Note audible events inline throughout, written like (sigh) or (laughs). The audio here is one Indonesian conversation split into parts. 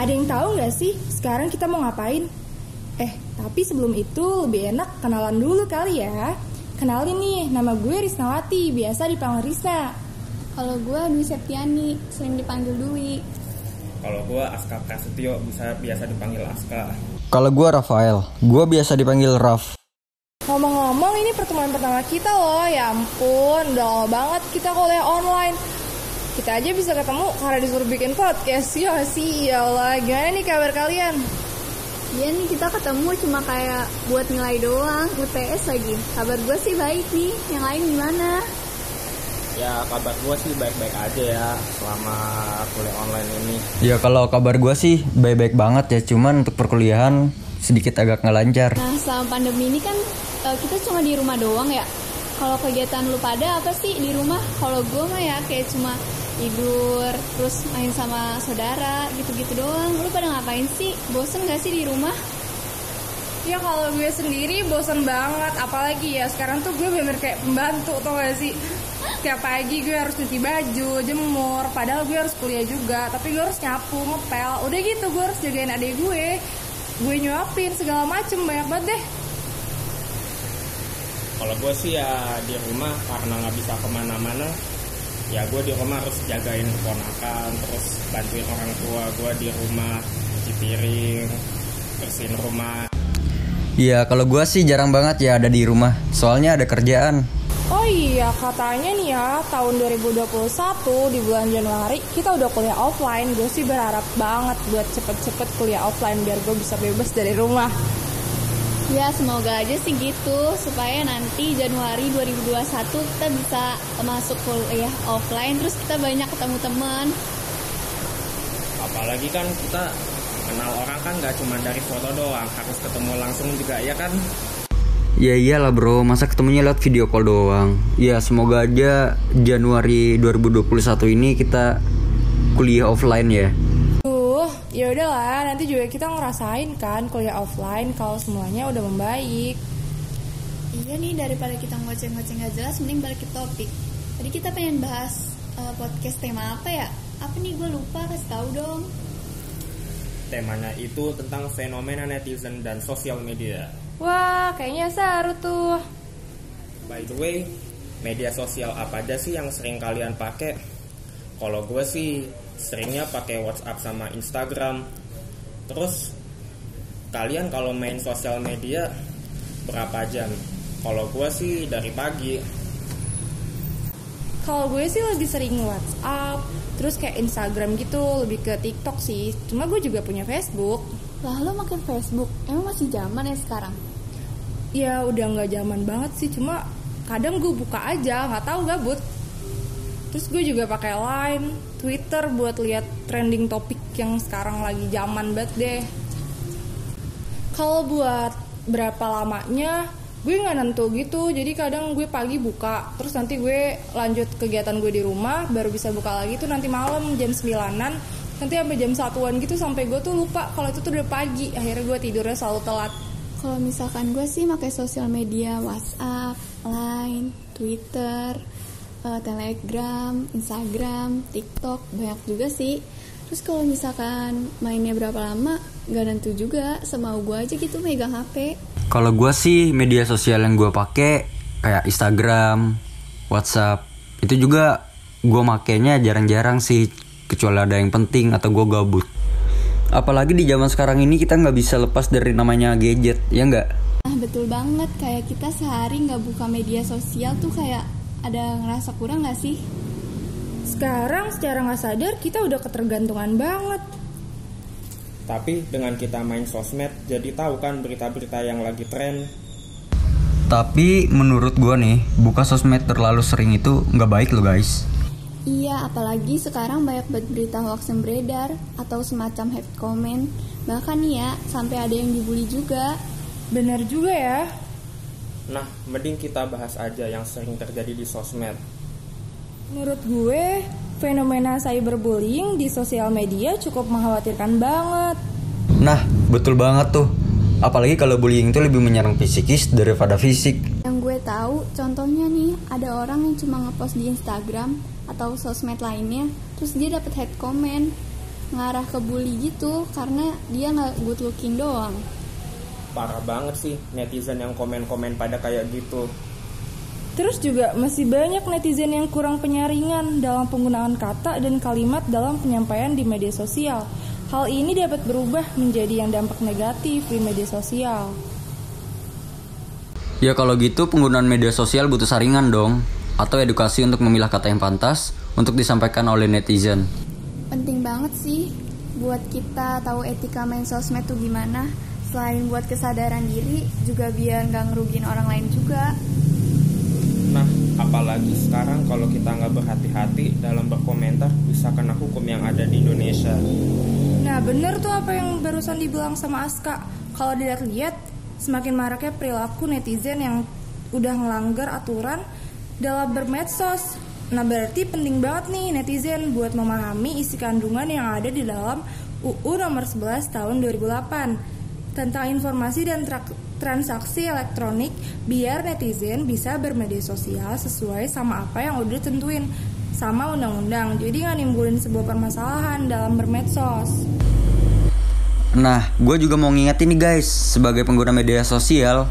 Ada yang tahu nggak sih sekarang kita mau ngapain? Eh, tapi sebelum itu lebih enak kenalan dulu kali ya. Kenalin nih, nama gue Risnawati, biasa dipanggil Risna. Kalau gue Dwi Septiani, sering dipanggil Dwi. Kalau gue Aska Prasetyo, bisa biasa dipanggil Aska. Kalau gue Rafael, gue biasa dipanggil Raf. Ngomong-ngomong ini pertemuan pertama kita loh, ya ampun, udah lama banget kita kuliah online. Kita aja bisa ketemu karena disuruh bikin podcast, ya sih, ya Allah. Gimana nih kabar kalian? Iya nih kita ketemu cuma kayak buat nilai doang, UTS lagi. Kabar gue sih baik nih, yang lain gimana? Ya kabar gue sih baik-baik aja ya selama kuliah online ini. Ya kalau kabar gue sih baik-baik banget ya, cuman untuk perkuliahan sedikit agak nggak lancar. Nah selama pandemi ini kan uh, kita cuma di rumah doang ya. Kalau kegiatan lu pada apa sih di rumah? Kalau gue mah ya kayak cuma tidur, terus main sama saudara, gitu-gitu doang. Lu pada ngapain sih? Bosen gak sih di rumah? Ya kalau gue sendiri bosen banget, apalagi ya sekarang tuh gue bener kayak pembantu tau gak sih? Tiap pagi gue harus cuci baju, jemur, padahal gue harus kuliah juga, tapi gue harus nyapu, ngepel, udah gitu gue harus jagain adik gue, gue nyuapin segala macem banyak banget deh. Kalau gue sih ya di rumah karena nggak bisa ke mana-mana, ya gue di rumah harus jagain keponakan, terus bantuin orang tua gue di rumah cuci piring, bersihin rumah. Ya kalau gue sih jarang banget ya ada di rumah, soalnya ada kerjaan. Oh iya, katanya nih ya, tahun 2021 di bulan Januari kita udah kuliah offline. Gue sih berharap banget buat cepet-cepet kuliah offline biar gue bisa bebas dari rumah. Ya semoga aja sih gitu supaya nanti Januari 2021 kita bisa masuk kuliah offline terus kita banyak ketemu teman. Apalagi kan kita kenal orang kan nggak cuma dari foto doang, harus ketemu langsung juga ya kan? Ya iyalah bro, masa ketemunya lewat video call doang. Ya semoga aja Januari 2021 ini kita kuliah offline ya. Ya udahlah, nanti juga kita ngerasain kan kuliah offline kalau semuanya udah membaik. Iya nih daripada kita ngoceh-ngoceh nggak jelas, mending balik ke topik. Tadi kita pengen bahas uh, podcast tema apa ya? Apa nih gue lupa kasih tahu dong. Temanya itu tentang fenomena netizen dan sosial media. Wah, kayaknya seru tuh. By the way, media sosial apa aja sih yang sering kalian pakai? Kalau gue sih seringnya pakai WhatsApp sama Instagram. Terus kalian kalau main sosial media berapa jam? Kalau gue sih dari pagi. Kalau gue sih lebih sering WhatsApp, terus kayak Instagram gitu, lebih ke TikTok sih. Cuma gue juga punya Facebook. Lah lo makin Facebook, emang masih zaman ya sekarang? Ya udah nggak zaman banget sih, cuma kadang gue buka aja, nggak tahu gabut. Terus gue juga pakai Line, Twitter buat lihat trending topik yang sekarang lagi zaman banget deh. Kalau buat berapa lamanya, gue nggak nentu gitu. Jadi kadang gue pagi buka, terus nanti gue lanjut kegiatan gue di rumah, baru bisa buka lagi tuh nanti malam jam 9-an. Nanti sampai jam satuan gitu sampai gue tuh lupa kalau itu tuh udah pagi. Akhirnya gue tidurnya selalu telat. Kalau misalkan gue sih pakai sosial media WhatsApp, Line, Twitter, uh, Telegram, Instagram, TikTok banyak juga sih. Terus kalau misalkan mainnya berapa lama, nggak nentu juga. Semau gue aja gitu megang HP. Kalau gue sih media sosial yang gue pakai kayak Instagram, WhatsApp itu juga gue makainya jarang-jarang sih kecuali ada yang penting atau gue gabut. Apalagi di zaman sekarang ini kita nggak bisa lepas dari namanya gadget, ya nggak? Nah betul banget, kayak kita sehari nggak buka media sosial tuh kayak ada ngerasa kurang nggak sih? Sekarang secara nggak sadar kita udah ketergantungan banget. Tapi dengan kita main sosmed, jadi tahu kan berita-berita yang lagi tren. Tapi menurut gue nih, buka sosmed terlalu sering itu nggak baik loh guys. Iya, apalagi sekarang banyak banget berita hoax yang beredar atau semacam hate comment. Bahkan nih ya, sampai ada yang dibully juga. Bener juga ya. Nah, mending kita bahas aja yang sering terjadi di sosmed. Menurut gue, fenomena cyberbullying di sosial media cukup mengkhawatirkan banget. Nah, betul banget tuh. Apalagi kalau bullying itu lebih menyerang psikis daripada fisik. Yang gue tahu, contohnya nih, ada orang yang cuma ngepost di Instagram atau sosmed lainnya, terus dia dapat hate comment. ngarah ke bully gitu karena dia nggak good looking doang. Parah banget sih netizen yang komen-komen pada kayak gitu. Terus juga masih banyak netizen yang kurang penyaringan dalam penggunaan kata dan kalimat dalam penyampaian di media sosial. Hal ini dapat berubah menjadi yang dampak negatif di media sosial. Ya kalau gitu penggunaan media sosial butuh saringan dong atau edukasi untuk memilah kata yang pantas untuk disampaikan oleh netizen. Penting banget sih buat kita tahu etika main sosmed tuh gimana. Selain buat kesadaran diri, juga biar nggak ngerugin orang lain juga. Nah, apalagi sekarang kalau kita nggak berhati-hati dalam berkomentar bisa kena hukum yang ada di Indonesia. Nah bener tuh apa yang barusan dibilang sama Aska Kalau dilihat-lihat semakin maraknya perilaku netizen yang udah ngelanggar aturan dalam bermedsos Nah berarti penting banget nih netizen buat memahami isi kandungan yang ada di dalam UU nomor 11 tahun 2008 Tentang informasi dan tra- transaksi elektronik biar netizen bisa bermedia sosial sesuai sama apa yang udah ditentuin sama undang-undang. Jadi nggak nimbulin sebuah permasalahan dalam bermedsos. Nah, gue juga mau ngingetin nih guys, sebagai pengguna media sosial,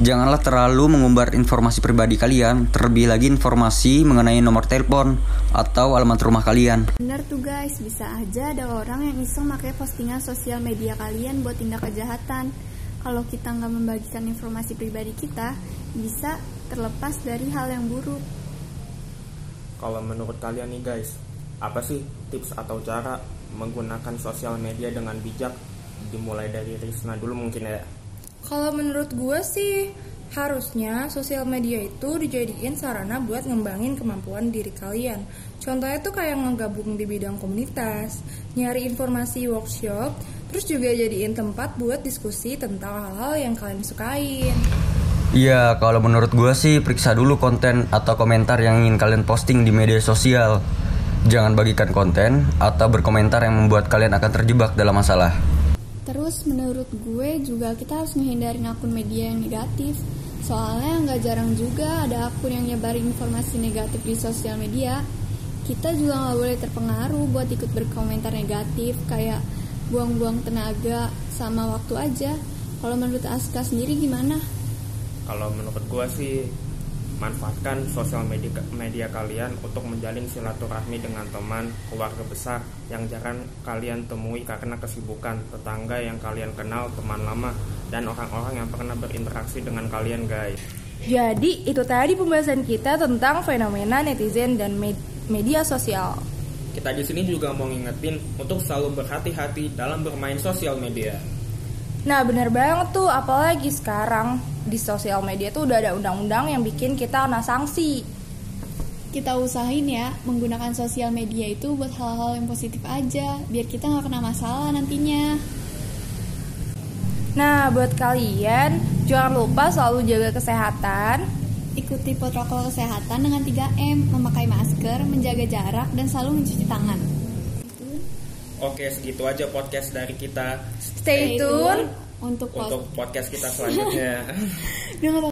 janganlah terlalu mengumbar informasi pribadi kalian, terlebih lagi informasi mengenai nomor telepon atau alamat rumah kalian. Bener tuh guys, bisa aja ada orang yang iseng pakai postingan sosial media kalian buat tindak kejahatan. Kalau kita nggak membagikan informasi pribadi kita, bisa terlepas dari hal yang buruk. Kalau menurut kalian nih guys, apa sih tips atau cara menggunakan sosial media dengan bijak? Dimulai dari Risna dulu mungkin ya. Kalau menurut gue sih harusnya sosial media itu dijadiin sarana buat ngembangin kemampuan diri kalian. Contohnya tuh kayak ngegabung di bidang komunitas, nyari informasi workshop, terus juga jadiin tempat buat diskusi tentang hal-hal yang kalian sukain. Iya, kalau menurut gue sih periksa dulu konten atau komentar yang ingin kalian posting di media sosial. Jangan bagikan konten atau berkomentar yang membuat kalian akan terjebak dalam masalah. Terus menurut gue juga kita harus ngehindarin akun media yang negatif. Soalnya nggak jarang juga ada akun yang nyebarin informasi negatif di sosial media. Kita juga nggak boleh terpengaruh buat ikut berkomentar negatif kayak buang-buang tenaga sama waktu aja. Kalau menurut Aska sendiri gimana? Kalau menurut gua sih manfaatkan sosial media media kalian untuk menjalin silaturahmi dengan teman, keluarga besar yang jarang kalian temui karena kesibukan, tetangga yang kalian kenal, teman lama, dan orang-orang yang pernah berinteraksi dengan kalian, guys. Jadi itu tadi pembahasan kita tentang fenomena netizen dan med- media sosial. Kita di sini juga mau ngingetin untuk selalu berhati-hati dalam bermain sosial media. Nah bener banget tuh apalagi sekarang di sosial media tuh udah ada undang-undang yang bikin kita kena sanksi. Kita usahain ya menggunakan sosial media itu buat hal-hal yang positif aja, biar kita nggak kena masalah nantinya. Nah buat kalian jangan lupa selalu jaga kesehatan. Ikuti protokol kesehatan dengan 3M, memakai masker, menjaga jarak, dan selalu mencuci tangan. Oke, segitu aja podcast dari kita. Stay tune. untuk, Untuk podcast kita selanjutnya. (laughs)